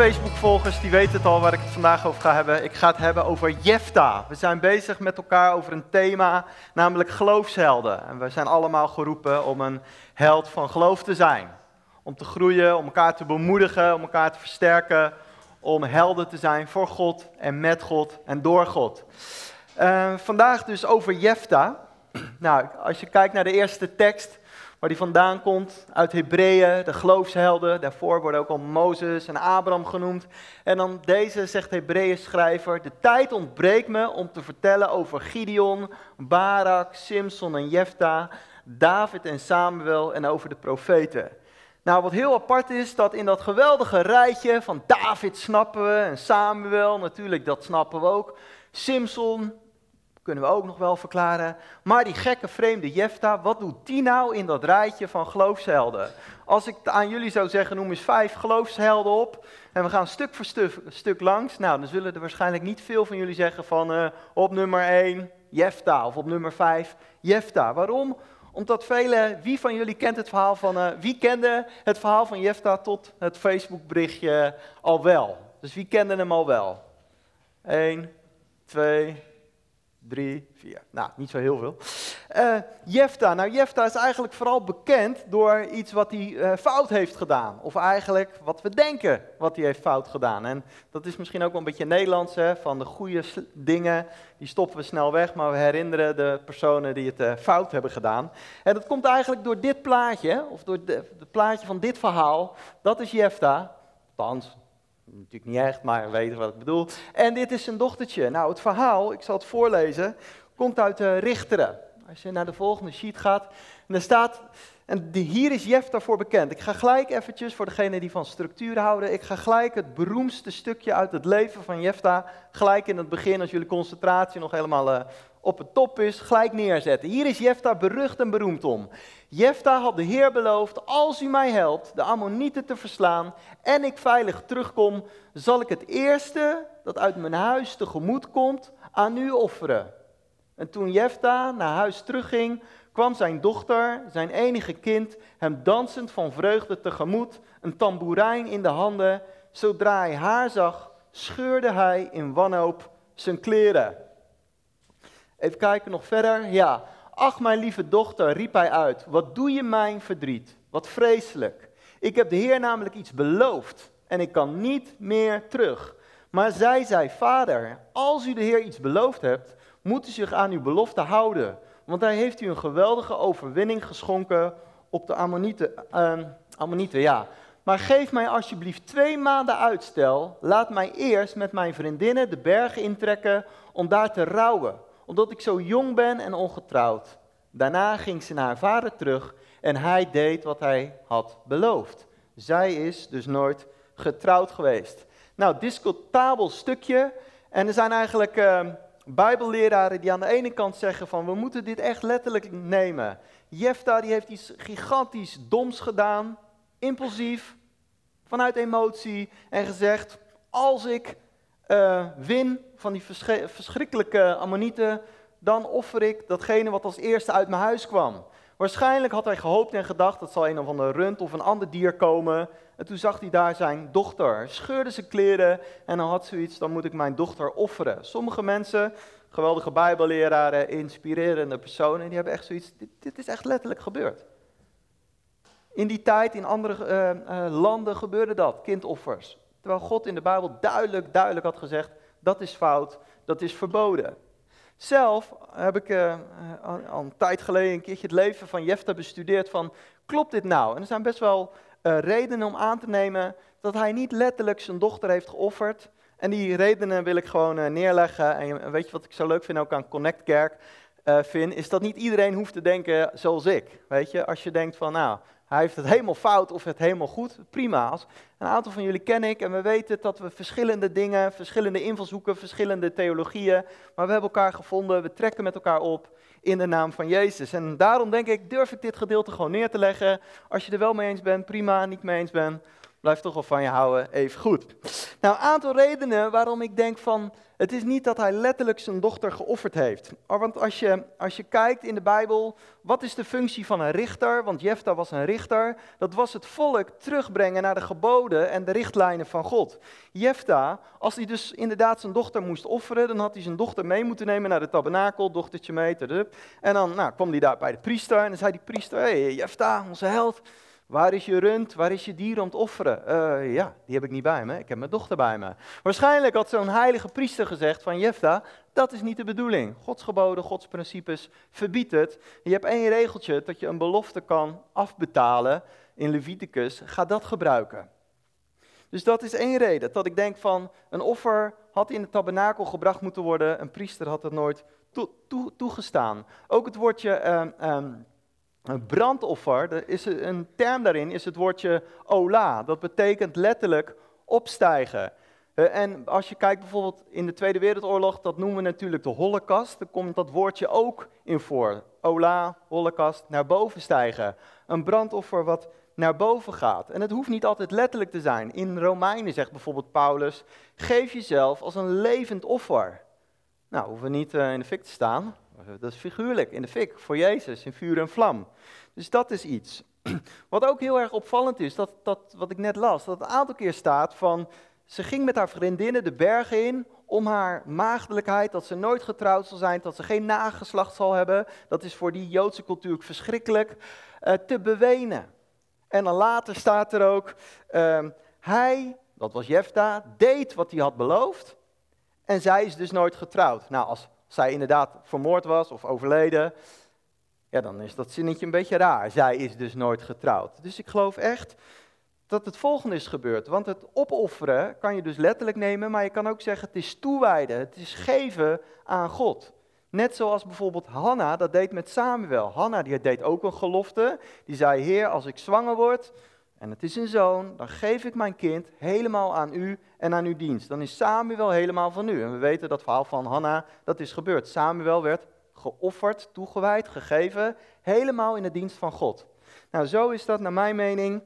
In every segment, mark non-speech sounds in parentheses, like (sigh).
Facebook-volgers die weten het al waar ik het vandaag over ga hebben. Ik ga het hebben over Jefta. We zijn bezig met elkaar over een thema, namelijk geloofshelden. En we zijn allemaal geroepen om een held van geloof te zijn. Om te groeien, om elkaar te bemoedigen, om elkaar te versterken. Om helden te zijn voor God en met God en door God. Uh, vandaag dus over Jefta. Nou, als je kijkt naar de eerste tekst, waar die vandaan komt, uit Hebreeën, de geloofshelden. Daarvoor worden ook al Mozes en Abraham genoemd. En dan deze zegt Hebreeën schrijver, de tijd ontbreekt me om te vertellen over Gideon, Barak, Simson en Jefta, David en Samuel en over de profeten. Nou, wat heel apart is, dat in dat geweldige rijtje van David snappen we en Samuel, natuurlijk dat snappen we ook. Simson, kunnen we ook nog wel verklaren. Maar die gekke vreemde Jefta, wat doet die nou in dat rijtje van geloofshelden? Als ik aan jullie zou zeggen, noem eens vijf geloofshelden op. En we gaan stuk voor stuk, stuk langs. Nou, dan zullen er waarschijnlijk niet veel van jullie zeggen van uh, op nummer 1 Jefta of op nummer 5 Jefta. Waarom? Omdat velen, wie van jullie kent het verhaal van, uh, wie kende het verhaal van Jefta tot het Facebook berichtje al wel? Dus wie kende hem al wel? 1, 2, drie, vier. Nou, niet zo heel veel. Uh, Jefta. Nou, Jefta is eigenlijk vooral bekend door iets wat hij uh, fout heeft gedaan. Of eigenlijk wat we denken wat hij heeft fout gedaan. En dat is misschien ook wel een beetje Nederlands, hè, van de goede dingen, die stoppen we snel weg, maar we herinneren de personen die het uh, fout hebben gedaan. En dat komt eigenlijk door dit plaatje, of door het plaatje van dit verhaal. Dat is Jefta. Althans, Natuurlijk niet echt, maar weten wat ik bedoel. En dit is zijn dochtertje. Nou, het verhaal, ik zal het voorlezen, komt uit de Richteren. Als je naar de volgende sheet gaat, en staat, en hier is Jef daarvoor bekend. Ik ga gelijk eventjes, voor degene die van structuur houden, ik ga gelijk het beroemdste stukje uit het leven van Jefta, gelijk in het begin, als jullie concentratie nog helemaal uh, op het top is, gelijk neerzetten. Hier is Jefta berucht en beroemd om. Jefta had de Heer beloofd, als u mij helpt de Ammonieten te verslaan en ik veilig terugkom, zal ik het eerste dat uit mijn huis tegemoet komt aan u offeren. En toen Jefta naar huis terugging, kwam zijn dochter, zijn enige kind, hem dansend van vreugde tegemoet, een tamboerijn in de handen. Zodra hij haar zag, scheurde hij in wanhoop zijn kleren. Even kijken nog verder. Ja. Ach, mijn lieve dochter, riep hij uit. Wat doe je mijn verdriet? Wat vreselijk. Ik heb de Heer namelijk iets beloofd en ik kan niet meer terug. Maar zij zei: Vader, als u de Heer iets beloofd hebt, moet u zich aan uw belofte houden. Want hij heeft u een geweldige overwinning geschonken op de Ammonieten. Uh, Ammonieten ja. Maar geef mij alsjeblieft twee maanden uitstel. Laat mij eerst met mijn vriendinnen de bergen intrekken om daar te rouwen omdat ik zo jong ben en ongetrouwd. Daarna ging ze naar haar vader terug en hij deed wat hij had beloofd. Zij is dus nooit getrouwd geweest. Nou, discutabel stukje. En er zijn eigenlijk uh, bijbelleraren die aan de ene kant zeggen van we moeten dit echt letterlijk nemen. Jefta die heeft iets gigantisch doms gedaan, impulsief, vanuit emotie en gezegd als ik uh, win van die verschrikkelijke ammonieten, dan offer ik datgene wat als eerste uit mijn huis kwam. Waarschijnlijk had hij gehoopt en gedacht, dat zal een of andere rund of een ander dier komen. En toen zag hij daar zijn dochter, scheurde zijn kleren en dan had zoiets, dan moet ik mijn dochter offeren. Sommige mensen, geweldige bijbelleraren, inspirerende personen, die hebben echt zoiets, dit, is echt letterlijk gebeurd. In die tijd, in andere uh, uh, landen gebeurde dat, kindoffers. Terwijl God in de Bijbel duidelijk, duidelijk had gezegd, dat is fout, dat is verboden. Zelf heb ik uh, al een tijd geleden een keertje het leven van Jefta bestudeerd van, klopt dit nou? En er zijn best wel uh, redenen om aan te nemen dat hij niet letterlijk zijn dochter heeft geofferd. En die redenen wil ik gewoon neerleggen. En weet je wat ik zo leuk vind ook aan Connect Kerk? vind, is dat niet iedereen hoeft te denken zoals ik. Weet je, als je denkt van, nou, hij heeft het helemaal fout of het helemaal goed. Prima. Een aantal van jullie ken ik en we weten dat we verschillende dingen, verschillende invalshoeken, verschillende theologieën, maar we hebben elkaar gevonden, we trekken met elkaar op in de naam van Jezus. En daarom denk ik, durf ik dit gedeelte gewoon neer te leggen. Als je er wel mee eens bent, prima, niet mee eens bent, blijf toch wel van je houden, even goed. Nou, een aantal redenen waarom ik denk van, het is niet dat hij letterlijk zijn dochter geofferd heeft. Want als je, als je kijkt in de Bijbel, wat is de functie van een richter? Want Jefta was een richter. Dat was het volk terugbrengen naar de geboden en de richtlijnen van God. Jefta, als hij dus inderdaad zijn dochter moest offeren, dan had hij zijn dochter mee moeten nemen naar de tabernakel, dochtertje mee, en dan nou, kwam hij daar bij de priester en dan zei die priester, hé hey, Jefta, onze held, Waar is je rund? Waar is je dier om te offeren? Uh, ja, die heb ik niet bij me. Ik heb mijn dochter bij me. Waarschijnlijk had zo'n heilige priester gezegd van Jefta, dat is niet de bedoeling. Gods geboden, Gods principes verbiedt het. Je hebt één regeltje dat je een belofte kan afbetalen in Leviticus. Ga dat gebruiken. Dus dat is één reden. Dat ik denk van een offer had in de tabernakel gebracht moeten worden. Een priester had het nooit toegestaan. Ook het woordje uh, een brandoffer, er is een term daarin, is het woordje ola. Dat betekent letterlijk opstijgen. Eh, en als je kijkt bijvoorbeeld in de Tweede Wereldoorlog, dat noemen we natuurlijk de holocaust. Daar komt dat woordje ook in voor. Ola, holocaust, naar boven stijgen. Een brandoffer wat naar boven gaat. En het hoeft niet altijd letterlijk te zijn. In Romeinen zegt bijvoorbeeld Paulus, geef jezelf als een levend offer. Nou, hoeven we niet eh, in de fik te staan. Dat is figuurlijk, in de fik, voor Jezus, in vuur en vlam. Dus dat is iets. (clears throat) Wat ook heel erg opvallend is, dat, dat wat ik net las, dat een aantal keer staat van, ze ging met haar vriendinnen de bergen in om haar maagdelijkheid, dat ze nooit getrouwd zal zijn, dat ze geen nageslacht zal hebben, dat is voor die Joodse cultuur verschrikkelijk, uh, te bewenen. En dan later staat er ook, uh, hij, dat was Jefta, deed wat hij had beloofd en zij is dus nooit getrouwd. Nou, als zij inderdaad vermoord was of overleden, ja, dan is dat zinnetje een beetje raar. Zij is dus nooit getrouwd. Dus ik geloof echt dat het volgende is gebeurd. Want het opofferen kan je dus letterlijk nemen, maar je kan ook zeggen het is toewijden, het is geven aan God. Net zoals bijvoorbeeld Hanna dat deed met Samuel. Hanna die deed ook een gelofte. Die zei, Heer, als ik zwanger word en het is een zoon, dan geef ik mijn kind helemaal aan u en aan uw dienst. Dan is Samuel helemaal van u. En we weten dat verhaal van Hanna, dat is gebeurd. Samuel werd geofferd, toegewijd, gegeven, helemaal in de dienst van God. Nou, zo is dat naar mijn mening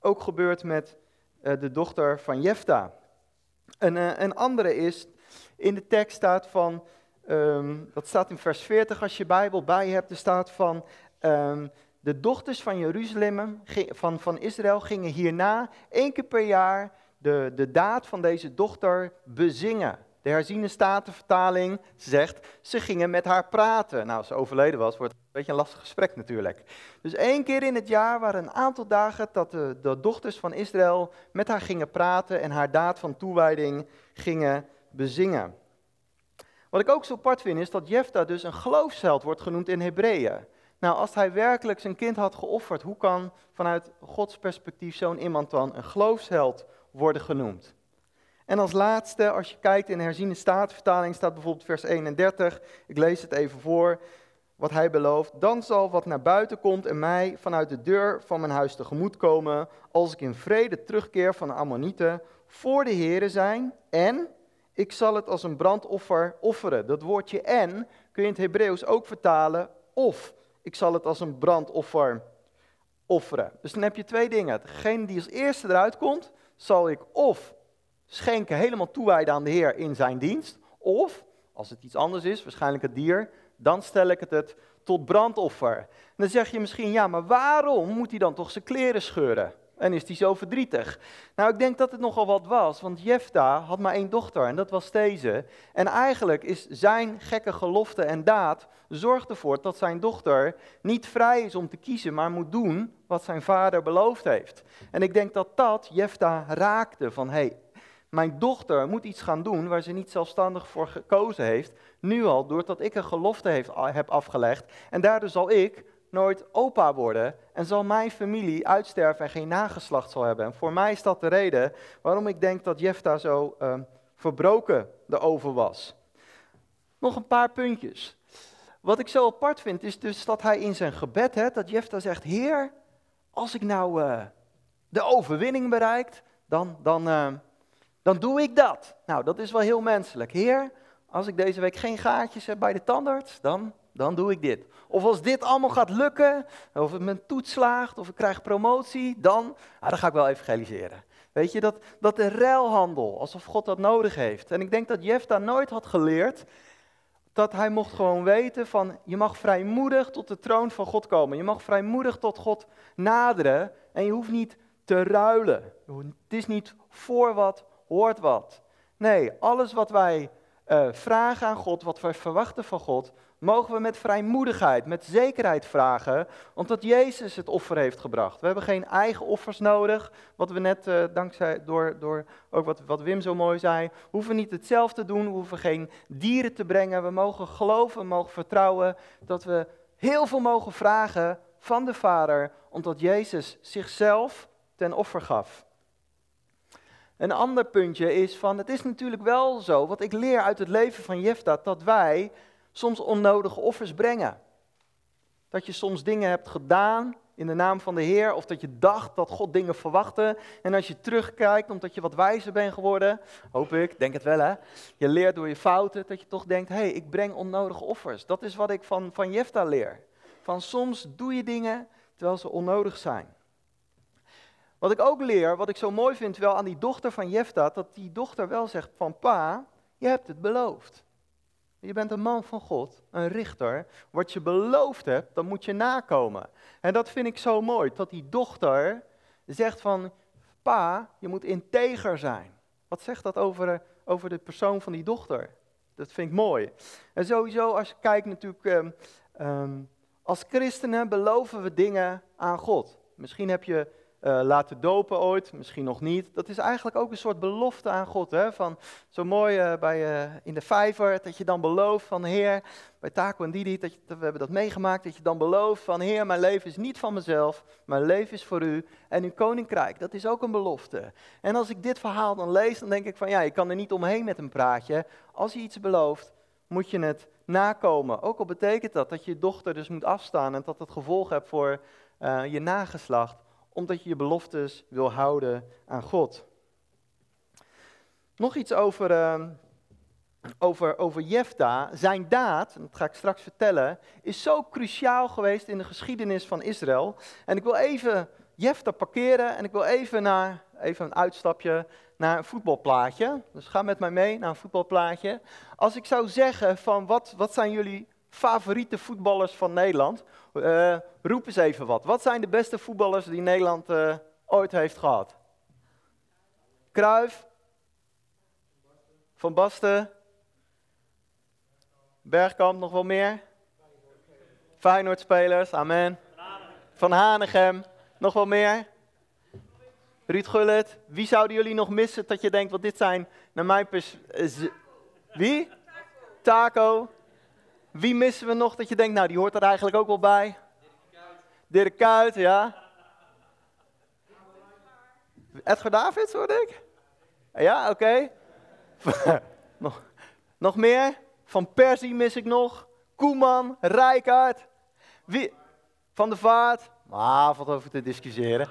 ook gebeurd met uh, de dochter van Jefta. Een, uh, een andere is, in de tekst staat van, um, dat staat in vers 40 als je Bijbel bij hebt, er staat van, um, de dochters van Jeruzalem, van, van Israël, gingen hierna één keer per jaar de, de daad van deze dochter bezingen. De herziene statenvertaling zegt, ze gingen met haar praten. Nou, als ze overleden was, wordt het een beetje een lastig gesprek natuurlijk. Dus één keer in het jaar waren een aantal dagen dat de, dochters van Israël met haar gingen praten en haar daad van toewijding gingen bezingen. Wat ik ook zo apart vind is dat Jefta dus een geloofsheld wordt genoemd in Hebreeën. Nou, als hij werkelijk zijn kind had geofferd, hoe kan vanuit Gods perspectief zo'n iemand dan een geloofsheld worden genoemd? En als laatste, als je kijkt in de herziene staatvertaling, staat bijvoorbeeld vers 31, ik lees het even voor, wat hij belooft. Dan zal wat naar buiten komt en mij vanuit de deur van mijn huis tegemoet komen, als ik in vrede terugkeer van de Ammonieten, voor de Here zijn en ik zal het als een brandoffer offeren. Dat woordje en kun je in het Hebreeuws ook vertalen of ik zal het als een brandoffer offeren. Dus dan heb je twee dingen. Degene die als eerste eruit komt, zal ik of schenken, helemaal toewijden aan de Heer in zijn dienst. Of, als het iets anders is, waarschijnlijk het dier, dan stel ik het, het tot brandoffer. Dan zeg je misschien, ja, maar waarom moet hij dan toch zijn kleren scheuren? En is hij zo verdrietig? Nou, ik denk dat het nogal wat was, want Jefta had maar één dochter en dat was deze. En eigenlijk is zijn gekke gelofte en daad zorgt ervoor dat zijn dochter niet vrij is om te kiezen, maar moet doen wat zijn vader beloofd heeft. En ik denk dat dat Jefta raakte van, hé, hey, mijn dochter moet iets gaan doen waar ze niet zelfstandig voor gekozen heeft, nu al doordat ik een gelofte heeft, heb afgelegd. En daardoor zal ik nooit opa worden en zal mijn familie uitsterven en geen nageslacht zal hebben. En voor mij is dat de reden waarom ik denk dat Jefta zo uh, verbroken erover was. Nog een paar puntjes. Wat ik zo apart vind is dus dat hij in zijn gebed, hè, dat Jefta zegt, Heer, als ik nou uh, de overwinning bereikt, dan, dan, uh, dan doe ik dat. Nou, dat is wel heel menselijk. Heer, als ik deze week geen gaatjes heb bij de tandarts, dan dan doe ik dit. Of als dit allemaal gaat lukken, of het mijn toets slaagt, of ik krijg promotie, dan, ah, dan ga ik wel evangeliseren. Weet je, dat, dat de ruilhandel, alsof God dat nodig heeft. En ik denk dat Jefta nooit had geleerd dat hij mocht gewoon weten van, je mag vrijmoedig tot de troon van God komen. Je mag vrijmoedig tot God naderen en je hoeft niet te ruilen. Het is niet voor wat, hoort wat. Nee, alles wat wij uh, vragen aan God, wat wij verwachten van God, mogen we met vrijmoedigheid, met zekerheid vragen, omdat Jezus het offer heeft gebracht. We hebben geen eigen offers nodig, wat we net, uh, dankzij, door, door ook wat, wat Wim zo mooi zei, hoeven niet hetzelfde te doen, we hoeven geen dieren te brengen, we mogen geloven, mogen vertrouwen dat we heel veel mogen vragen van de Vader, omdat Jezus zichzelf ten offer gaf. Een ander puntje is van, het is natuurlijk wel zo, wat ik leer uit het leven van Jefta, dat wij soms onnodige offers brengen. Dat je soms dingen hebt gedaan in de naam van de Heer, of dat je dacht dat God dingen verwachtte. En als je terugkijkt, omdat je wat wijzer bent geworden, hoop ik, denk het wel hè, je leert door je fouten, dat je toch denkt, hé, hey, ik breng onnodige offers. Dat is wat ik van, van Jefta leer. Van soms doe je dingen terwijl ze onnodig zijn. Wat ik ook leer, wat ik zo mooi vind, wel aan die dochter van Jefta, dat die dochter wel zegt van pa, je hebt het beloofd. Je bent een man van God, een richter. Wat je beloofd hebt, dan moet je nakomen. En dat vind ik zo mooi, dat die dochter zegt van, pa, je moet integer zijn. Wat zegt dat over, over de persoon van die dochter? Dat vind ik mooi. En sowieso, als je kijkt natuurlijk, um, um, als christenen beloven we dingen aan God. Misschien heb je uh, laten dopen ooit, misschien nog niet. Dat is eigenlijk ook een soort belofte aan God. Hè? Van, zo mooi uh, bij, uh, in de vijver, dat je dan belooft van Heer, bij Taco en Didi, dat, we hebben dat meegemaakt, dat je dan belooft van Heer, mijn leven is niet van mezelf, mijn leven is voor u en uw koninkrijk. Dat is ook een belofte. En als ik dit verhaal dan lees, dan denk ik van ja, je kan er niet omheen met een praatje. Als je iets belooft, moet je het nakomen. Ook al betekent dat dat je dochter dus moet afstaan en dat het gevolg hebt voor je nageslacht omdat je je beloftes wil houden aan God. Nog iets over, uh, over, over Jefta. Zijn daad, dat ga ik straks vertellen, is zo cruciaal geweest in de geschiedenis van Israël. En ik wil even Jefta parkeren en ik wil even naar, even een uitstapje naar een voetbalplaatje. Dus ga met mij mee naar een voetbalplaatje. Als ik zou zeggen van wat, wat zijn jullie favoriete voetballers van Nederland? Uh, roep eens even wat. Wat zijn de beste voetballers die Nederland uh, ooit heeft gehad? Kruif? Van Basten? Bergkamp, nog wel meer? Feyenoord-spelers, amen. Van Hanegem, nog wel meer? Ruud Gullit, wie zouden jullie nog missen dat je denkt, wat dit zijn naar mijn pers... Wie? Taco. Wie missen we nog dat je denkt, nou die hoort er eigenlijk ook wel bij? Dirk Kuyt, ja. Edgar Davids hoorde ik? Ja, oké. (laughs) nog, nog meer? Van Persie mis ik nog. Koeman, Rijkaard. Wie? Van de Vaart. Ah, valt over te discussiëren.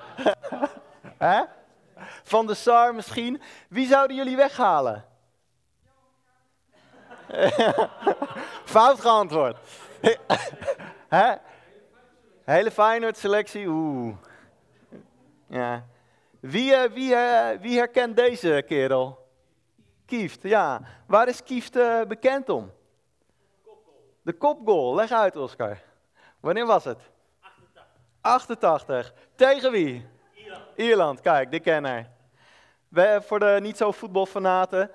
(laughs) Van de Sar misschien. Wie zouden jullie weghalen? (laughs) Fout geantwoord. Hè? Hele Feyenoord selectie, oeh. Ja. Wie, uh, wie, uh, wie herkent deze kerel? Kieft, ja. Waar is Kieft uh, bekend om? De kopgoal. Leg uit, Oscar. Wanneer was het? 88. 88. Tegen wie? Ierland. Ierland, kijk, de kenner. We, voor de niet zo voetbalfanaten.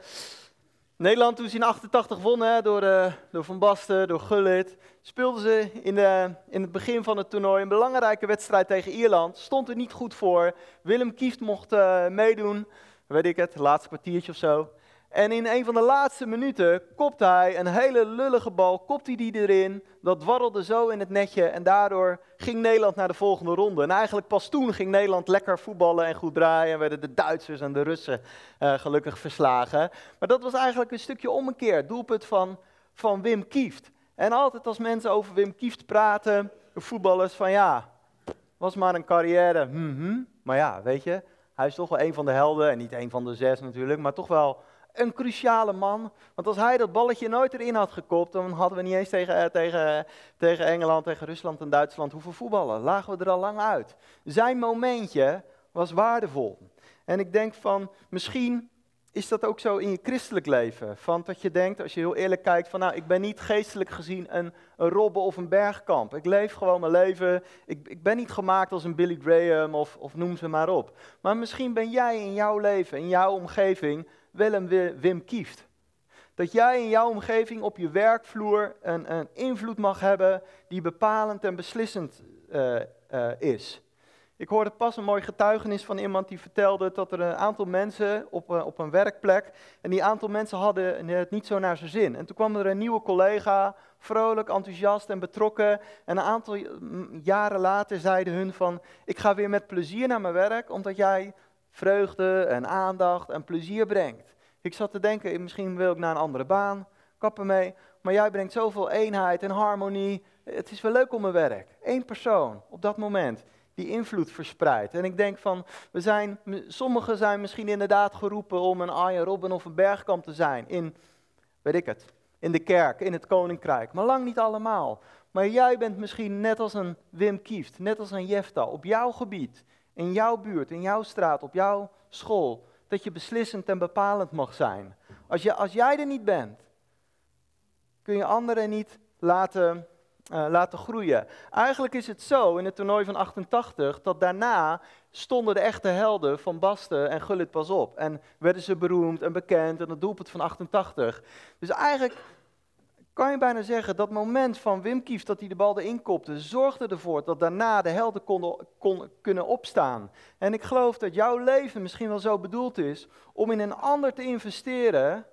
Nederland toen ze in 88 wonnen door, uh, door Van Basten, door Gullit, speelden ze in, de, in het begin van het toernooi een belangrijke wedstrijd tegen Ierland. Stond er niet goed voor. Willem Kieft mocht uh, meedoen, weet ik het, laatste kwartiertje of zo. En in een van de laatste minuten kopte hij een hele lullige bal, kopte hij die erin. Dat dwarrelde zo in het netje en daardoor ging Nederland naar de volgende ronde. En eigenlijk pas toen ging Nederland lekker voetballen en goed draaien. En werden de Duitsers en de Russen uh, gelukkig verslagen. Maar dat was eigenlijk een stukje ommekeer, doelpunt van, van Wim Kieft. En altijd als mensen over Wim Kieft praten, voetballers, van ja, was maar een carrière. -hmm. Maar ja, weet je, hij is toch wel een van de helden. En niet een van de zes natuurlijk, maar toch wel een cruciale man. Want als hij dat balletje nooit erin had gekopt, dan hadden we niet eens tegen, eh, tegen, tegen Engeland, tegen Rusland en Duitsland hoeven voetballen. Lagen we er al lang uit. Zijn momentje was waardevol. En ik denk van, misschien is dat ook zo in je christelijk leven? Van dat je denkt, als je heel eerlijk kijkt, van nou, ik ben niet geestelijk gezien een, een robbe of een bergkamp. Ik leef gewoon mijn leven. Ik, ik ben niet gemaakt als een Billy Graham of, of noem ze maar op. Maar misschien ben jij in jouw leven, in jouw omgeving, wel een Wim Kieft. Dat jij in jouw omgeving op je werkvloer een, een invloed mag hebben die bepalend en beslissend uh, uh, is. Ik hoorde pas een mooi getuigenis van iemand die vertelde dat er een aantal mensen op, eh, op een werkplek, en die aantal mensen hadden het niet zo naar zijn zin. En toen kwam er een nieuwe collega, vrolijk, enthousiast en betrokken. En een aantal jaren later zeiden hun van, ik ga weer met plezier naar mijn werk, omdat jij vreugde en aandacht en plezier brengt. Ik zat te denken, misschien wil ik naar een andere baan, kappen mee, maar jij brengt zoveel eenheid en harmonie. Het is wel leuk om mijn werk. Eén persoon op dat moment die invloed verspreidt. En ik denk van, we zijn, sommigen zijn misschien inderdaad geroepen om een Arjen Robben of een Bergkamp te zijn. In, weet ik het, in de kerk, in het koninkrijk. Maar lang niet allemaal. Maar jij bent misschien net als een Wim Kieft, net als een Jefta, op jouw gebied, in jouw buurt, in jouw straat, op jouw school, dat je beslissend en bepalend mag zijn. Als, je, als jij er niet bent, kun je anderen niet laten uh, laten groeien. Eigenlijk is het zo in het toernooi van 88 dat daarna stonden de echte helden van Basten en Gullit pas op. En werden ze beroemd en bekend en het doelpunt van 88. Dus eigenlijk kan je bijna zeggen dat moment van Wim Kief dat hij de bal erin kopte, zorgde ervoor dat daarna de helden konden kon, kunnen opstaan. En ik geloof dat jouw leven misschien wel zo bedoeld is om in een ander te investeren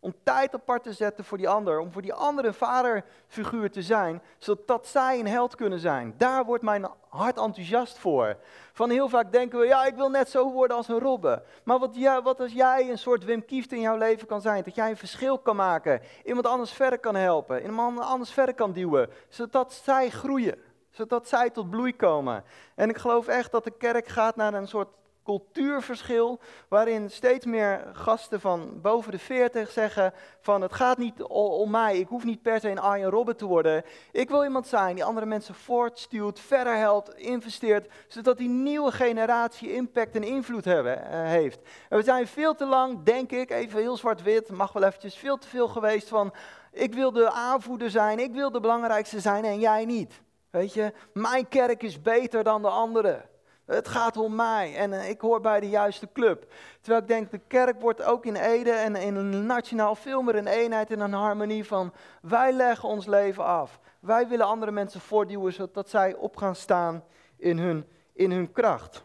om tijd apart te zetten voor die ander, om voor die andere vaderfiguur te zijn, zodat zij een held kunnen zijn. Daar wordt mijn hart enthousiast voor. Van heel vaak denken we, ja, ik wil net zo worden als een Robbe. Maar wat, ja, wat als jij een soort Wim Kieft in jouw leven kan zijn, dat jij een verschil kan maken, iemand anders verder kan helpen, iemand anders verder kan duwen, zodat zij groeien, zodat zij tot bloei komen. En ik geloof echt dat de kerk gaat naar een soort cultuurverschil, waarin steeds meer gasten van boven de 40 zeggen van het gaat niet om mij, ik hoef niet per se een Arjen Robben te worden. Ik wil iemand zijn die andere mensen voortstuwt, verder helpt, investeert, zodat die nieuwe generatie impact en invloed hebben, uh, heeft. En we zijn veel te lang, denk ik, even heel zwart-wit, mag wel eventjes, veel te veel geweest van ik wil de aanvoerder zijn, ik wil de belangrijkste zijn en jij niet. Weet je, mijn kerk is beter dan de andere. Het gaat om mij en eh, ik hoor bij de juiste club. Terwijl ik denk, de kerk wordt ook in Ede en in nationaal veel meer een eenheid en een harmonie van wij leggen ons leven af. Wij willen andere mensen voortduwen zodat zij op gaan staan in hun, in hun kracht.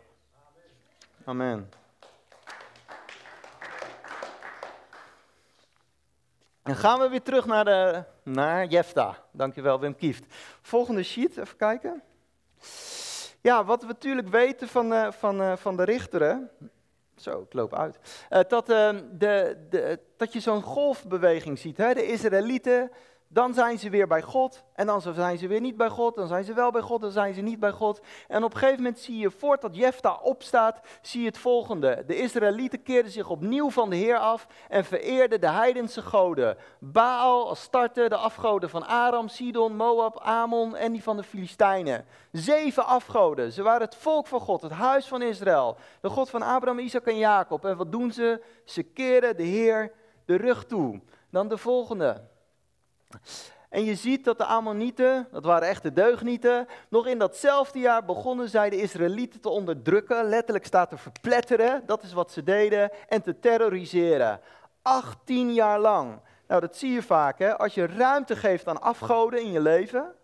Amen. Dan gaan we weer terug naar, de, naar Jefta. Dankjewel Wim Kieft. Volgende sheet, even kijken. Ja, wat we natuurlijk weten van, uh, van, uh, van de richteren. Zo, ik loop uit. Uh, dat, de, de, dat je zo'n golfbeweging ziet. Hè? De Israëlieten dan zijn ze weer bij God. En dan zijn ze weer niet bij God. Dan zijn ze wel bij God. Dan zijn ze niet bij God. En op een gegeven moment zie je, voordat Jefta opstaat, zie je het volgende. De Israëlieten keerden zich opnieuw van de Heer af en vereerden de heidense goden. Baal, Astarte, de afgoden van Aram, Sidon, Moab, Amon en die van de Filistijnen. Zeven afgoden. Ze waren het volk van God, het huis van Israël. De God van Abraham, Isaac en Jacob. En wat doen ze? Ze keren de Heer de rug toe. Dan de volgende. En je ziet dat de Ammonieten, dat waren echte deugnieten, nog in datzelfde jaar begonnen zij de Israëlieten te onderdrukken. Letterlijk staat te verpletteren, dat is wat ze deden, en te terroriseren. 18 jaar lang. Nou, dat zie je vaak, hè? Als je ruimte geeft aan afgoden in je leven,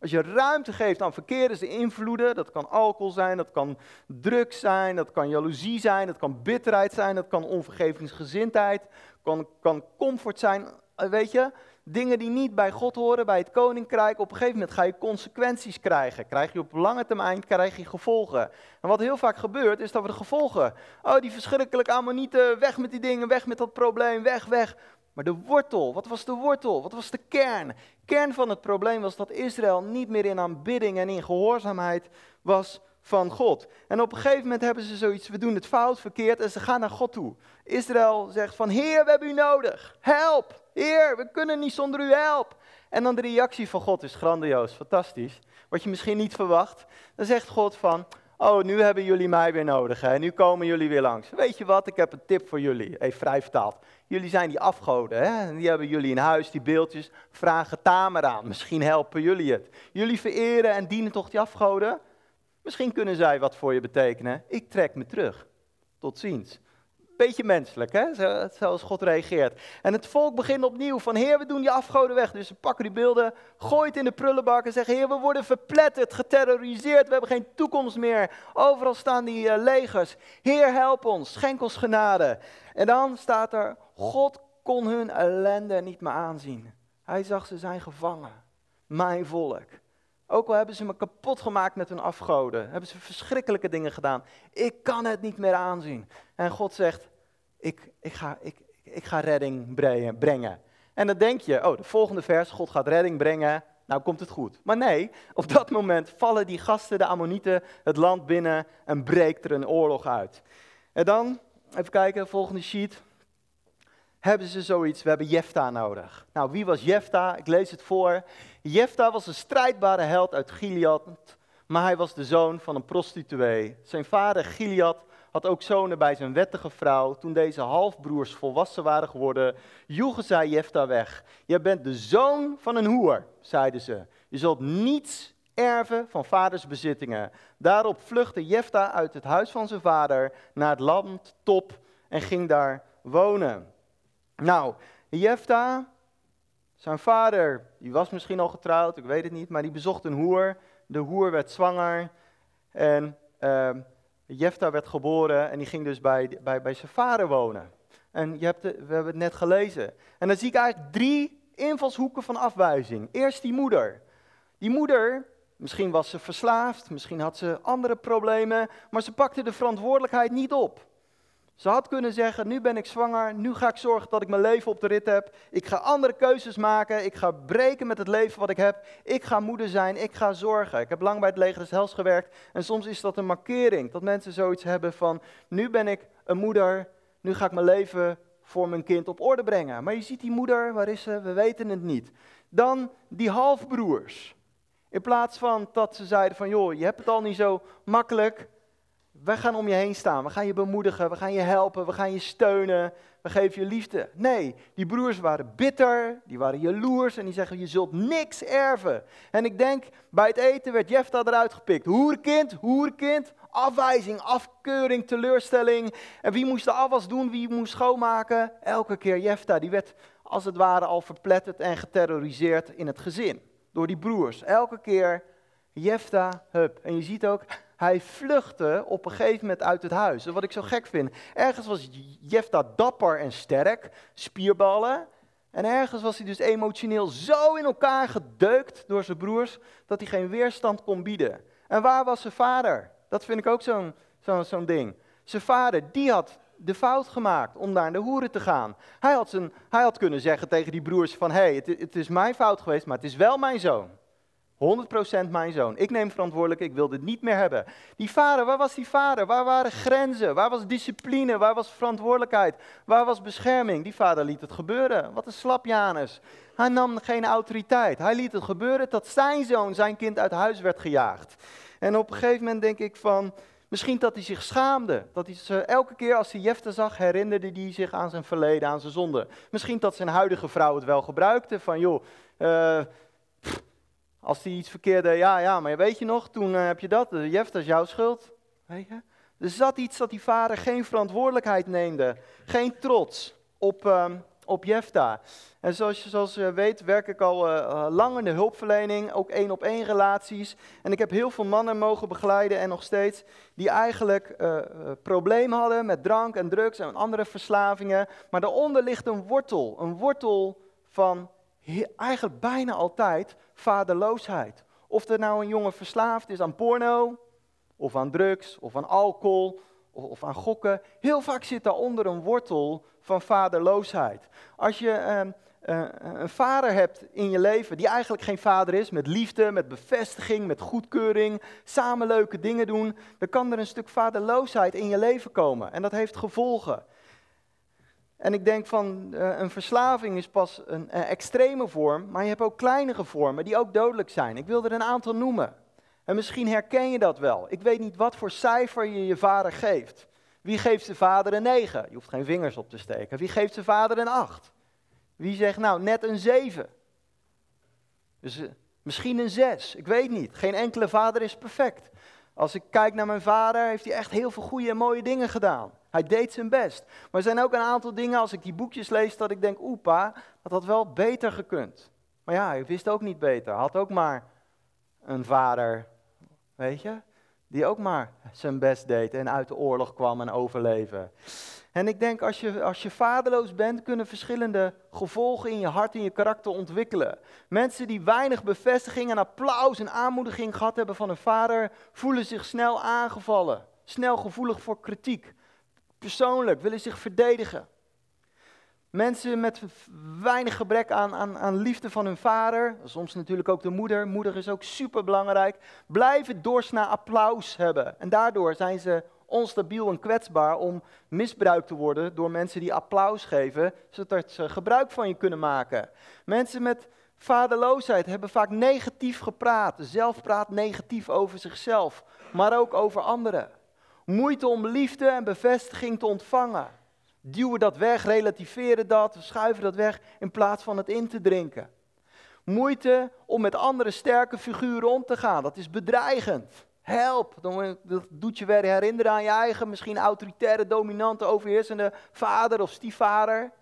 als je ruimte geeft aan verkeerde invloeden, dat kan alcohol zijn, dat kan drugs zijn, dat kan jaloezie zijn, dat kan bitterheid zijn, dat kan onvergevingsgezindheid, kan, kan comfort zijn, weet je, dingen die niet bij God horen, bij het koninkrijk, op een gegeven moment ga je consequenties krijgen. Krijg je op lange termijn krijg je gevolgen. En wat heel vaak gebeurt, is dat we de gevolgen. Oh, die verschrikkelijke ammonieten, weg met die dingen, weg met dat probleem, weg, weg. Maar de wortel, wat was de wortel? Wat was de kern? Kern van het probleem was dat Israël niet meer in aanbidding en in gehoorzaamheid was van God. En op een gegeven moment hebben ze zoiets, we doen het fout, verkeerd en ze gaan naar God toe. Israël zegt van, Heer, we hebben u nodig, help. Heer, we kunnen niet zonder u help. En dan de reactie van God is grandioos, fantastisch. Wat je misschien niet verwacht. Dan zegt God van, Oh, nu hebben jullie mij weer nodig. Hè? Nu komen jullie weer langs. Weet je wat? Ik heb een tip voor jullie. Even vrij vertaald. Jullie zijn die afgoden. Hè? Die hebben jullie in huis, die beeldjes. Vragen Tamer aan. Misschien helpen jullie het. Jullie vereren en dienen toch die afgoden? Misschien kunnen zij wat voor je betekenen. Ik trek me terug. Tot ziens. Beetje menselijk, hè? zoals God reageert. En het volk begint opnieuw van, Heer, we doen die afgoden weg. Dus ze pakken die beelden, gooien het in de prullenbak en zeggen, Heer, we worden verpletterd, geterroriseerd, we hebben geen toekomst meer. Overal staan die uh, legers. Heer, help ons, schenk ons genade. En dan staat er, God kon hun ellende niet meer aanzien. Hij zag ze zijn gevangen, mijn volk. Ook al hebben ze me kapot gemaakt met hun afgoden, hebben ze verschrikkelijke dingen gedaan. Ik kan het niet meer aanzien. En God zegt, ik, ik, ga, ik, ik ga redding brengen. En dan denk je, oh, de volgende vers, God gaat redding brengen, nou komt het goed. Maar nee, op dat moment vallen die gasten, de Ammonieten, het land binnen en breekt er een oorlog uit. En dan, even kijken, volgende sheet hebben ze zoiets, we hebben Jefta nodig. Nou, wie was Jefta? Ik lees het voor. Jefta was een strijdbare held uit Gilead, maar hij was de zoon van een prostituee. Zijn vader Gilead had ook zonen bij zijn wettige vrouw. Toen deze halfbroers volwassen waren geworden, joegen zij Jefta weg. Je bent de zoon van een hoer, zeiden ze. Je zult niets erven van vaders bezittingen. Daarop vluchtte Jefta uit het huis van zijn vader naar het land Top en ging daar wonen. Nou, Jefta, zijn vader, die was misschien al getrouwd, ik weet het niet, maar die bezocht een hoer. De hoer werd zwanger en uh, Jefta werd geboren en die ging dus bij, bij, bij zijn vader wonen. En je hebt we hebben het net gelezen. En dan zie ik eigenlijk drie invalshoeken van afwijzing. Eerst die moeder. Die moeder, misschien was ze verslaafd, misschien had ze andere problemen, maar ze pakte de verantwoordelijkheid niet op. Ze had kunnen zeggen, nu ben ik zwanger, nu ga ik zorgen dat ik mijn leven op de rit heb. Ik ga andere keuzes maken, ik ga breken met het leven wat ik heb. Ik ga moeder zijn, ik ga zorgen. Ik heb lang bij het leger des Hels gewerkt en soms is dat een markering. Dat mensen zoiets hebben van, nu ben ik een moeder, nu ga ik mijn leven voor mijn kind op orde brengen. Maar je ziet die moeder, waar is ze? We weten het niet. Dan die halfbroers. In plaats van dat ze zeiden van, joh, je hebt het al niet zo makkelijk wij gaan om je heen staan. We gaan je bemoedigen. We gaan je helpen. We gaan je steunen. We geven je liefde. Nee, die broers waren bitter. Die waren jaloers. En die zeggen: Je zult niks erven. En ik denk, bij het eten werd Jefta eruit gepikt. Hoerkind, hoerkind. Afwijzing, afkeuring, teleurstelling. En wie moest de afwas doen? Wie moest schoonmaken? Elke keer Jefta. Die werd als het ware al verpletterd en geterroriseerd in het gezin. Door die broers. Elke keer Jefta, hup. En je ziet ook, hij vluchtte op een gegeven moment uit het huis. wat ik zo gek vind. Ergens was Jefta dapper en sterk, spierballen. En ergens was hij dus emotioneel zo in elkaar gedeukt door zijn broers, dat hij geen weerstand kon bieden. En waar was zijn vader? Dat vind ik ook zo'n zo'n ding. Zijn vader, die had de fout gemaakt om naar de hoeren te gaan. Hij had, zijn, hij had kunnen zeggen tegen die broers van, hé, hey, het is mijn fout geweest, maar het is wel mijn zoon. 100% mijn zoon. Ik neem verantwoordelijk, ik wil dit niet meer hebben. Die vader, waar was die vader? Waar waren grenzen? Waar was discipline? Waar was verantwoordelijkheid? Waar was bescherming? Die vader liet het gebeuren. Wat een slap Janus. Hij nam geen autoriteit. Hij liet het gebeuren dat zijn zoon, zijn kind uit huis werd gejaagd. En op een gegeven moment denk ik van, misschien dat hij zich schaamde. Dat hij elke keer als hij Jefte zag, herinnerde hij zich aan zijn verleden, aan zijn zonde. Misschien dat zijn huidige vrouw het wel gebruikte. Van joh, uh, als hij iets verkeerd deed, ja, ja, maar weet je nog, toen uh, heb je dat, uh, is jouw schuld. Weet je? Er zat iets dat die vader geen verantwoordelijkheid neemde, geen trots op, uh, op Jefta. En zoals je, zoals je weet, werk ik al uh, lang in de hulpverlening, ook één op één relaties. En ik heb heel veel mannen mogen begeleiden en nog steeds, die eigenlijk uh, problemen hadden met drank en drugs en andere verslavingen. Maar daaronder ligt een wortel, een wortel van eigenlijk bijna altijd vaderloosheid. Of er nou een jongen verslaafd is aan porno, of aan drugs, of aan alcohol, of, aan gokken. Heel vaak zit daaronder een wortel van vaderloosheid. Als je ehm, eh, een vader hebt in je leven die eigenlijk geen vader is, met liefde, met bevestiging, met goedkeuring, samen leuke dingen doen, dan kan er een stuk vaderloosheid in je leven komen. En dat heeft gevolgen. En ik denk van uh, een verslaving is pas een, een, extreme vorm, maar je hebt ook kleinere vormen die ook dodelijk zijn. Ik wil er een aantal noemen. En misschien herken je dat wel. Ik weet niet wat voor cijfer je je vader geeft. Wie geeft zijn vader een 9? Je hoeft geen vingers op te steken. Wie geeft zijn vader een 8? Wie zegt nou net een 7? Dus uh, misschien een 6. Ik weet niet. Geen enkele vader is perfect. Als ik kijk naar mijn vader, heeft hij echt heel veel goede en mooie dingen gedaan. Hij deed zijn best. Maar er zijn ook een aantal dingen, als ik die boekjes lees, dat ik denk, oepa, dat had wel beter gekund. Maar ja, hij wist ook niet beter. Had ook maar een vader, weet je, die ook maar zijn best deed en uit de oorlog kwam en overleven. En ik denk, als je, als je vaderloos bent, kunnen verschillende gevolgen in je hart en je karakter ontwikkelen. Mensen die weinig bevestiging en applaus en aanmoediging gehad hebben van hun vader, voelen zich snel aangevallen, snel gevoelig voor kritiek. Persoonlijk willen zich verdedigen. Mensen met weinig gebrek aan, aan, aan liefde van hun vader, soms natuurlijk ook de moeder, moeder is ook super belangrijk, blijven dorst naar applaus hebben. En daardoor zijn ze onstabiel en kwetsbaar om misbruikt te worden door mensen die applaus geven, zodat ze gebruik van je kunnen maken. Mensen met vaderloosheid hebben vaak negatief gepraat. Zelf praat negatief over zichzelf, maar ook over anderen. Moeite om liefde en bevestiging te ontvangen. Duwen dat weg, relativeren dat, schuiven dat weg in plaats van het in te drinken. Moeite om met andere sterke figuren om te gaan, dat is bedreigend. Help, dan doet je weer herinneren aan je eigen, misschien autoritaire, dominante, overheersende vader of stiefvader.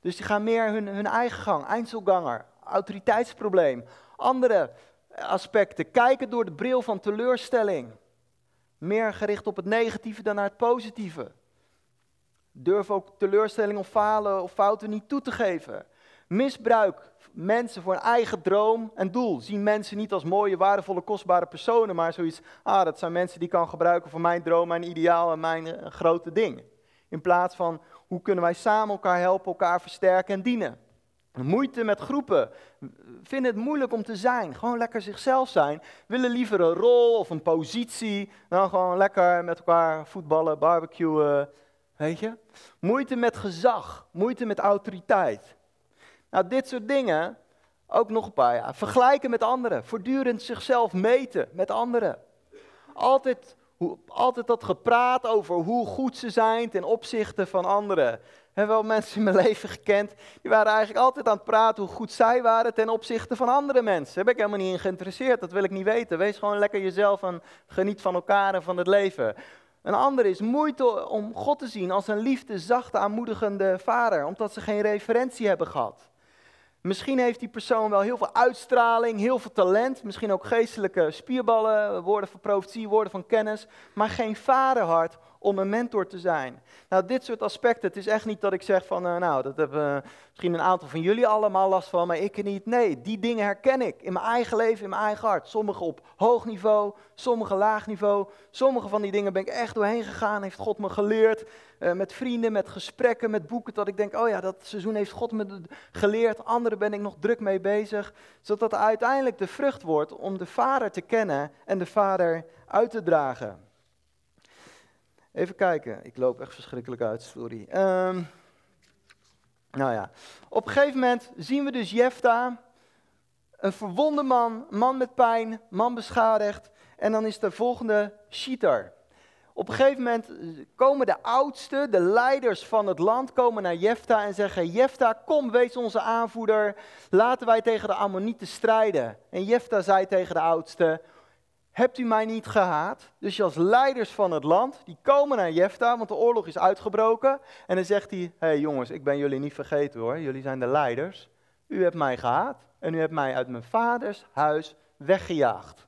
Dus die gaan meer hun, hun eigen gang, Einzelganger, autoriteitsprobleem. Andere aspecten, kijken door de bril van teleurstelling. Meer gericht op het negatieve dan naar het positieve. Durf ook teleurstelling of falen of fouten niet toe te geven. Misbruik mensen voor een eigen droom en doel. Zien mensen niet als mooie, waardevolle, kostbare personen, maar zoiets, ah, dat zijn mensen die ik kan gebruiken voor mijn droom, mijn ideaal en mijn uh, grote ding. In plaats van, hoe kunnen wij samen elkaar helpen, elkaar versterken en dienen. Moeite met groepen. Vinden het moeilijk om te zijn. Gewoon lekker zichzelf zijn. Willen liever een rol of een positie dan gewoon lekker met elkaar voetballen, barbecuen. Weet je? Moeite met gezag. Moeite met autoriteit. Nou, dit soort dingen, ook nog een paar. Vergelijken met anderen. Voortdurend zichzelf meten met anderen. Altijd, altijd dat gepraat over hoe goed ze zijn ten opzichte van anderen. Heb wel mensen in mijn (laughs) leven gekend, die waren eigenlijk altijd aan het praten hoe goed zij waren ten opzichte van andere mensen. Daar ben ik helemaal niet in geïnteresseerd, dat wil ik niet weten. Wees gewoon lekker jezelf en geniet van elkaar en van het leven. Een ander is moeite om God te zien als een liefde, zachte, aanmoedigende vader, omdat ze geen referentie hebben gehad. Misschien heeft die persoon wel heel veel uitstraling, heel veel talent, misschien ook geestelijke spierballen, woorden van profetie, woorden van kennis, maar geen vaderhart om een mentor te zijn. Nou, dit soort aspecten, het is echt niet dat ik zeg van, uh, nou, dat hebben misschien een aantal van jullie allemaal last van, maar ik niet. Nee, die dingen herken ik in mijn eigen leven, in mijn eigen hart. Sommige op hoog niveau, sommige laag niveau. Sommige van die dingen ben ik echt doorheen gegaan, heeft God me geleerd. Uh, met vrienden, met gesprekken, met boeken, dat ik denk, oh ja, dat seizoen heeft God me geleerd. Andere ben ik nog druk mee bezig. Zodat uiteindelijk de vrucht wordt om de Vader te kennen en de Vader uit te dragen. Even kijken, ik loop echt verschrikkelijk uit, sorry. Um, nou ja, op een gegeven moment zien we dus Jefta, een verwonde man, man met pijn, man beschadigd. En dan is de volgende Shitar. Op een gegeven moment komen de oudsten, de leiders van het land, komen naar Jefta en zeggen: Jefta, kom, wees onze aanvoerder. Laten wij tegen de Ammonieten strijden. En Jefta zei tegen de oudsten: Hebt u mij niet gehaat? Dus je als leiders van het land, die komen naar Jefta, want de oorlog is uitgebroken. En dan zegt hij, hé hey jongens, ik ben jullie niet vergeten hoor, jullie zijn de leiders. U hebt mij gehaat en u hebt mij uit mijn vaders huis weggejaagd.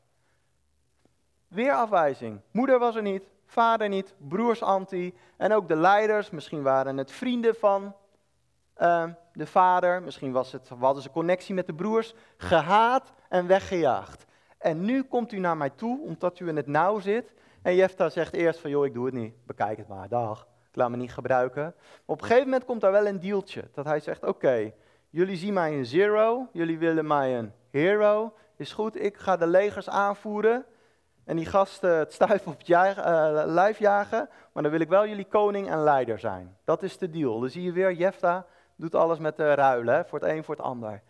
Weer afwijzing. Moeder was er niet, vader niet, broers anti. En ook de leiders, misschien waren het vrienden van uh, de vader, misschien was het, hadden ze connectie met de broers, gehaat en weggejaagd. En nu komt u naar mij toe, omdat u in het nauw zit. En Jefta zegt eerst van, joh, ik doe het niet. Bekijk het maar, dag. Ik laat me niet gebruiken. Maar op een gegeven moment komt daar wel een dealtje. Dat hij zegt, oké, jullie zien mij een zero. Jullie willen mij een hero. Is goed, ik ga de legers aanvoeren. En die gasten het stuif op het jagen, uh, lijf jagen. Maar dan wil ik wel jullie koning en leider zijn. Dat is de deal. Dan zie je weer, Jefta doet alles met de ruilen. Voor het een, voor het ander.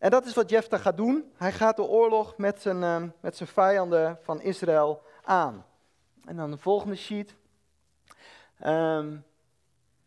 En dat is wat Jefta gaat doen. Hij gaat de oorlog met zijn, ehm, met zijn vijanden van Israël aan. En dan de volgende sheet. Um,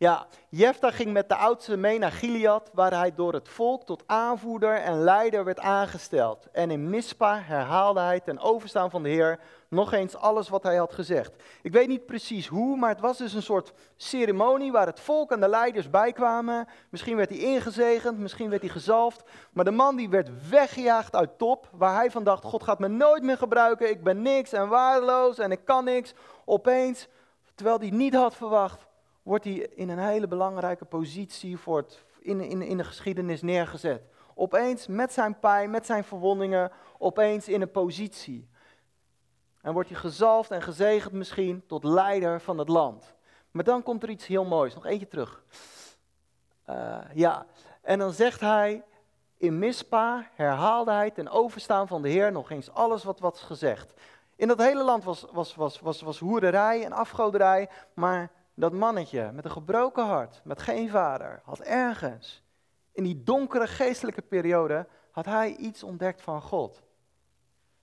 ja, Jefta ging met de oudste mee naar Gilead, waar hij door het volk tot aanvoerder en leider werd aangesteld. En in Mispa herhaalde hij ten overstaan van de Heer nog eens alles wat hij had gezegd. Ik weet niet precies hoe, maar het was dus een soort ceremonie waar het volk en de leiders bij kwamen. Misschien werd hij ingezegend, misschien werd hij gezalfd. Maar de man die werd weggejaagd uit top, waar hij van dacht, God gaat me nooit meer gebruiken, ik ben niks en waardeloos en ik kan niks. Opeens, terwijl hij niet had verwacht, wordt hij in een hele belangrijke positie voor het, in, in, in de geschiedenis neergezet. Opeens met zijn pijn, met zijn verwondingen, opeens in een positie. En wordt hij gezalfd en gezegend misschien tot leider van het land. Maar dan komt er iets heel moois. Nog eentje terug. Uh, ja, en dan zegt hij, in Mispa herhaalde hij ten overstaan van de Heer nog eens alles wat was gezegd. In dat hele land was, was, was, was, was hoerderij en afgoderij, maar dat mannetje met een gebroken hart, met geen vader, had ergens in die donkere geestelijke periode, had hij iets ontdekt van God.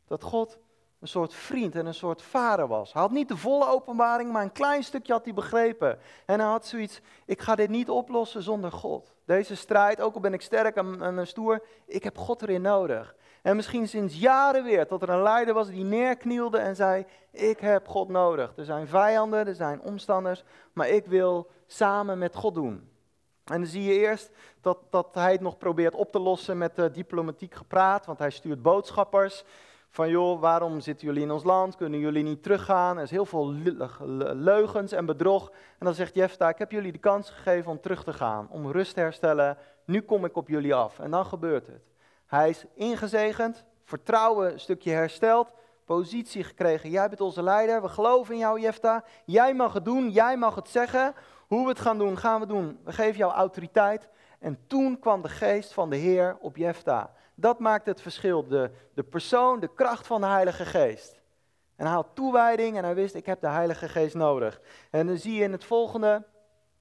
Dat God een soort vriend en een soort vader was. Hij had niet de volle openbaring, maar een klein stukje had hij begrepen. En hij had zoiets, ik ga dit niet oplossen zonder God. Deze strijd, ook al ben ik sterk en, en stoer, ik heb God erin nodig. En misschien sinds jaren weer dat er een leider was die neerknielde en zei: Ik heb God nodig. Er zijn vijanden, er zijn omstanders, maar ik wil samen met God doen. En dan zie je eerst dat, dat hij het nog probeert op te lossen met uh, diplomatiek gepraat, want hij stuurt boodschappers. Van joh, waarom zitten jullie in ons land? Kunnen jullie niet teruggaan? Er is heel veel leugens en bedrog. En dan zegt Jefta, ik heb jullie de kans gegeven om terug te gaan, om rust te herstellen. Nu kom ik op jullie af. En dan gebeurt het. Hij is ingezegend, vertrouwen een stukje hersteld, positie gekregen. Jij bent onze leider, we geloven in jou Jefta. Jij mag het doen, jij mag het zeggen. Hoe we het gaan doen, gaan we doen. We geven jou autoriteit. En toen kwam de geest van de Heer op Jefta. Dat maakt het verschil, de, de persoon, de kracht van de Heilige Geest. En hij had toewijding en hij wist, ik heb de Heilige Geest nodig. En dan zie je in het volgende,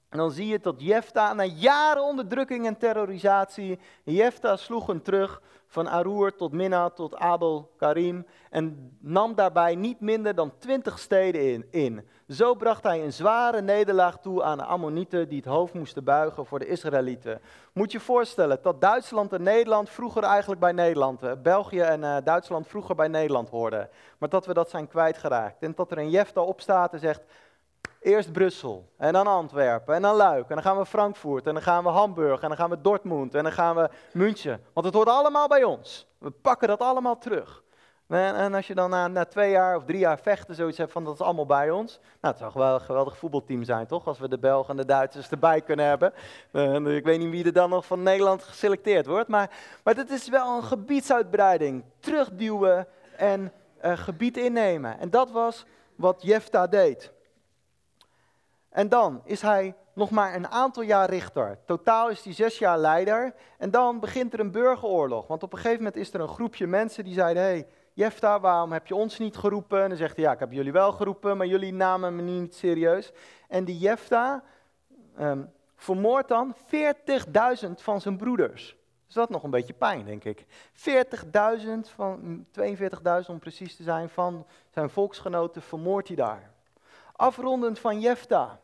en dan zie je dat Jefta, na jaren onderdrukking en terrorisatie, Jefta sloeg hem terug van Aroer tot Minna tot Abel Karim en nam daarbij niet minder dan twintig steden in, in. Zo bracht hij een zware nederlaag toe aan de Ammonieten die het hoofd moesten buigen voor de Israëlieten. Moet je voorstellen dat Duitsland en Nederland vroeger eigenlijk bij Nederland, België en uh, Duitsland vroeger bij Nederland hoorden, maar dat we dat zijn kwijtgeraakt. En dat er een Jefta opstaat en zegt, Eerst Brussel en dan Antwerpen en dan Luik en dan gaan we Frankfurt en dan gaan we Hamburg en dan gaan we Dortmund en dan gaan we München. Want het hoort allemaal bij ons. We pakken dat allemaal terug. En, en als je dan na, na, twee jaar of drie jaar vechten zoiets hebt van dat is allemaal bij ons. Nou, het zou wel een geweldig voetbalteam zijn, toch? Als we de Belgen en de Duitsers erbij kunnen hebben. Uh, ik weet niet wie er dan nog van Nederland geselecteerd wordt. Maar, maar dit is wel een gebiedsuitbreiding. Terugduwen en uh, gebied innemen. En dat was wat Jefta deed. En dan is hij nog maar een aantal jaar richter. Totaal is hij zes jaar leider. En dan begint er een burgeroorlog. Want op een gegeven moment is er een groepje mensen die zeiden: hey, Jefta, waarom heb je ons niet geroepen? En dan zegt hij: Ja, ik heb jullie wel geroepen, maar jullie namen me niet serieus. En die Jefta um, vermoordt dan 40.000 van zijn broeders. Dus dat nog een beetje pijn, denk ik. 40.000 van 42.000 om precies te zijn van zijn volksgenoten vermoordt hij daar. Afrondend van Jefta.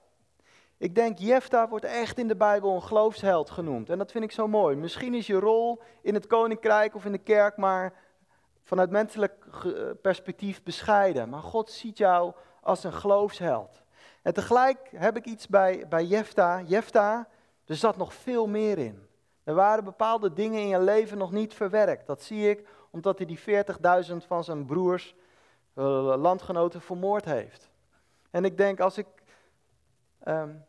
Ik denk, Jefta wordt echt in de Bijbel een geloofsheld genoemd. En dat vind ik zo mooi. Misschien is je rol in het koninkrijk of in de kerk maar vanuit menselijk perspectief bescheiden. Maar God ziet jou als een geloofsheld. En tegelijk heb ik iets bij, bij Jefta. Jefta, er zat nog veel meer in. Er waren bepaalde dingen in je leven nog niet verwerkt. Dat zie ik omdat hij die 40.000 van zijn broers, uh, landgenoten, vermoord heeft. En ik denk, als ik, um,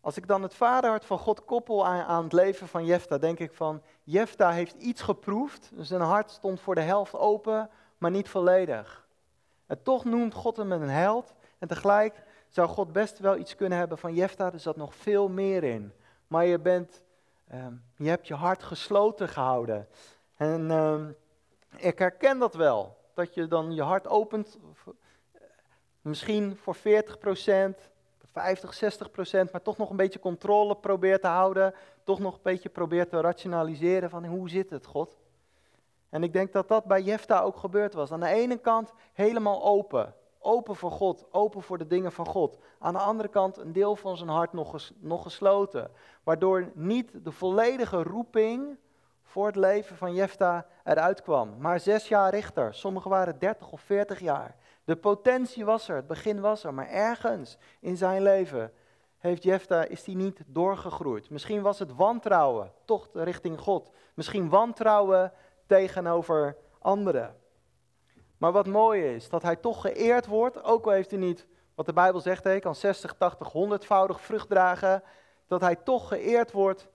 als ik dan het vaderhart van God koppel aan, aan het leven van Jefta, denk ik van, Jefta heeft iets geproefd, zijn hart stond voor de helft open, maar niet volledig. En toch noemt God hem een held, en tegelijk zou God best wel iets kunnen hebben van Jefta, er zat nog veel meer in. Maar je, bent, um, je hebt je hart gesloten gehouden. En um, ik herken dat wel, dat je dan je hart opent Misschien voor 40%, 50, 60 procent, maar toch nog een beetje controle probeert te houden. Toch nog een beetje probeert te rationaliseren van hoe zit het, God? En ik denk dat dat bij Jefta ook gebeurd was. Aan de ene kant helemaal open. Open voor God, open voor de dingen van God. Aan de andere kant een deel van zijn hart nog, nog gesloten. Waardoor niet de volledige roeping voor het leven van Jefta eruit kwam. Maar zes jaar richter, sommigen waren 30 of 40 jaar. De potentie was er, het begin was er, maar ergens in zijn leven heeft Jefta, is hij niet doorgegroeid. Misschien was het wantrouwen, toch richting God. Misschien wantrouwen tegenover anderen. Maar wat mooi is, dat hij toch geëerd wordt, ook al heeft hij niet, wat de Bijbel zegt, hij kan 60, 80, 100voudig vrucht dragen, dat hij toch geëerd wordt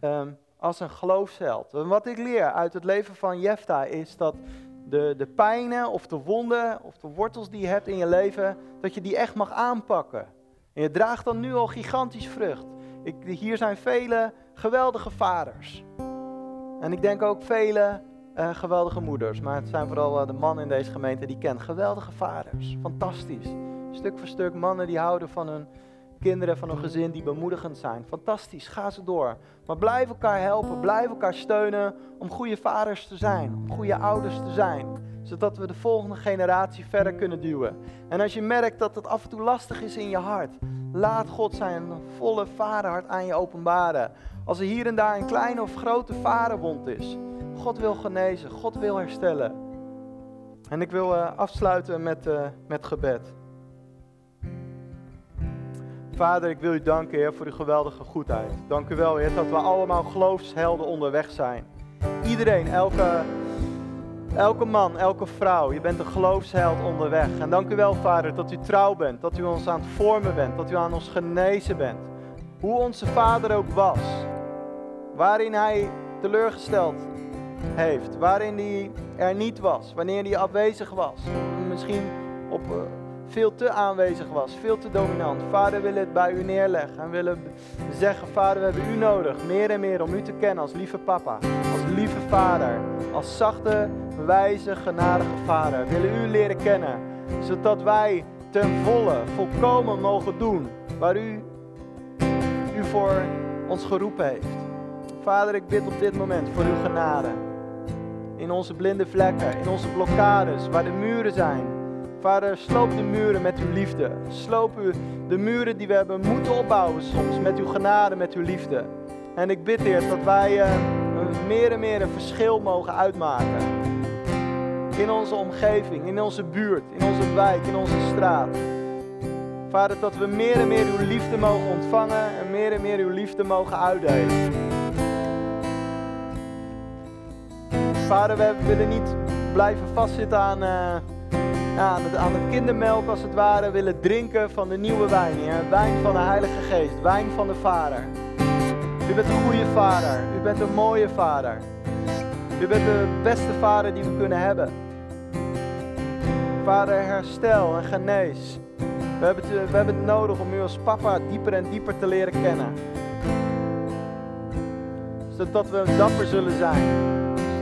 ehm, als een geloofsheld. Wat ik leer uit het leven van Jefta is dat de, de pijnen of de wonden of de wortels die je hebt in je leven, dat je die echt mag aanpakken. En je draagt dan nu al gigantisch vrucht. Ik, hier zijn vele geweldige vaders. En ik denk ook vele uh, geweldige moeders. Maar het zijn vooral uh, de mannen in deze gemeente die kennen. Geweldige vaders. Fantastisch. Stuk voor stuk mannen die houden van hun kinderen, van hun gezin, die bemoedigend zijn. Fantastisch, ga ze door. Maar blijf elkaar helpen, blijf elkaar steunen om goede vaders te zijn. Om goede ouders te zijn. Zodat we de volgende generatie verder kunnen duwen. En als je merkt dat het af en toe lastig is in je hart, laat God zijn volle vaderhart aan je openbaren. Als er hier en daar een kleine of grote vaderwond is. God wil genezen, God wil herstellen. En ik wil uh, afsluiten met, uh, met gebed. Vader, ik wil u danken, Heer, voor uw geweldige goedheid. Dank u wel, Heer, dat we allemaal geloofshelden onderweg zijn. Iedereen, elke, elke man, elke vrouw, je bent een geloofsheld onderweg. En dank u wel, Vader, dat u trouw bent, dat u ons aan het vormen bent, dat u aan ons genezen bent. Hoe onze Vader ook was, waarin hij teleurgesteld heeft, waarin hij er niet was, wanneer hij afwezig was, misschien op, uh, veel te aanwezig was, veel te dominant. Vader, wil het bij u neerleggen en willen zeggen, Vader, we hebben u nodig, meer en meer om u te kennen als lieve papa, als lieve vader, als zachte, wijze, genadige vader. We willen u leren kennen, zodat wij ten volle, volkomen mogen doen waar u, u voor ons geroepen heeft. Vader, ik bid op dit moment voor uw genade in onze blinde vlekken, in onze blokkades, waar de muren zijn. Vader, sloop de muren met uw liefde. Sloop u de muren die we hebben moeten opbouwen soms met uw genade, met uw liefde. En ik bid, Heer, dat wij uh, meer en meer een verschil mogen uitmaken. In onze omgeving, in onze buurt, in onze wijk, in onze straat. Vader, dat we meer en meer uw liefde mogen ontvangen en meer en meer uw liefde mogen uitdelen. Vader, we willen niet blijven vastzitten aan, uh, aan, het, aan, het, kindermelk als het ware. Willen drinken van de nieuwe wijn, Heer. Wijn van de Heilige Geest, wijn van de Vader. U bent een goede vader. U bent een mooie vader. U bent de beste vader die we kunnen hebben. Vader, herstel en genees. We hebben, het, we hebben het nodig om u als papa dieper en dieper te leren kennen. Zodat we dapper zullen zijn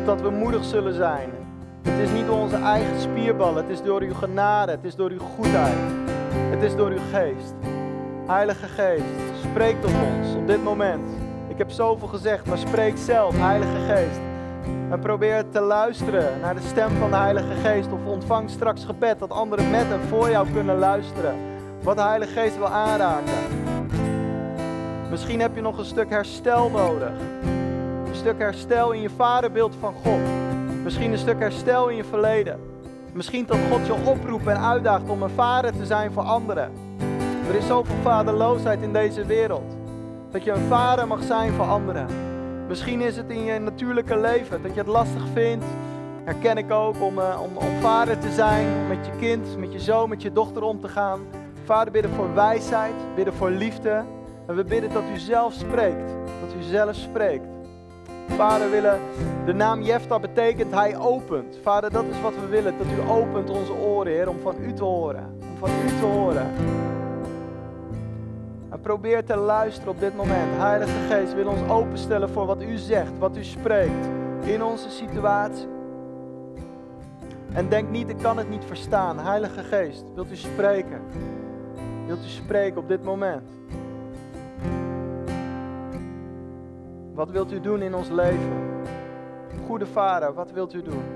dat we moedig zullen zijn. Het is niet door onze eigen spierballen, het is door uw genade, het is door uw goedheid. Het is door uw geest. Heilige Geest, spreek tot ons op dit moment. Ik heb zoveel gezegd, maar spreek zelf, Heilige Geest. En probeer te luisteren naar de stem van de Heilige Geest. Of ontvang straks gebed dat anderen met en voor jou kunnen luisteren. Wat de Heilige Geest wil aanraken. Misschien heb je nog een stuk herstel nodig stuk herstel in je vaderbeeld van God. Misschien een stuk herstel in je verleden. Misschien dat God je oproept en uitdaagt om een vader te zijn voor anderen. Er is zoveel vaderloosheid in deze wereld. Dat je een vader mag zijn voor anderen. Misschien is het in je natuurlijke leven dat je het lastig vindt. Herken ik ook om, uh, om, om vader te zijn, met je kind, met je zoon, met je dochter om te gaan. Vader, bidden voor wijsheid, bidden voor liefde. En we bidden dat u zelf spreekt. Dat u zelf spreekt. Vader, willen, de naam Jefta betekent hij opent. Vader, dat is wat we willen, dat u opent onze oren, Heer, om van u te horen. Om van u te horen. En probeer te luisteren op dit moment. Heilige Geest wil ons openstellen voor wat u zegt, wat u spreekt in onze situatie. En denk niet, ik kan het niet verstaan. Heilige Geest, wilt u spreken? Wilt u spreken op dit moment? Wat wilt u doen in ons leven? Goede Vader, wat wilt u doen?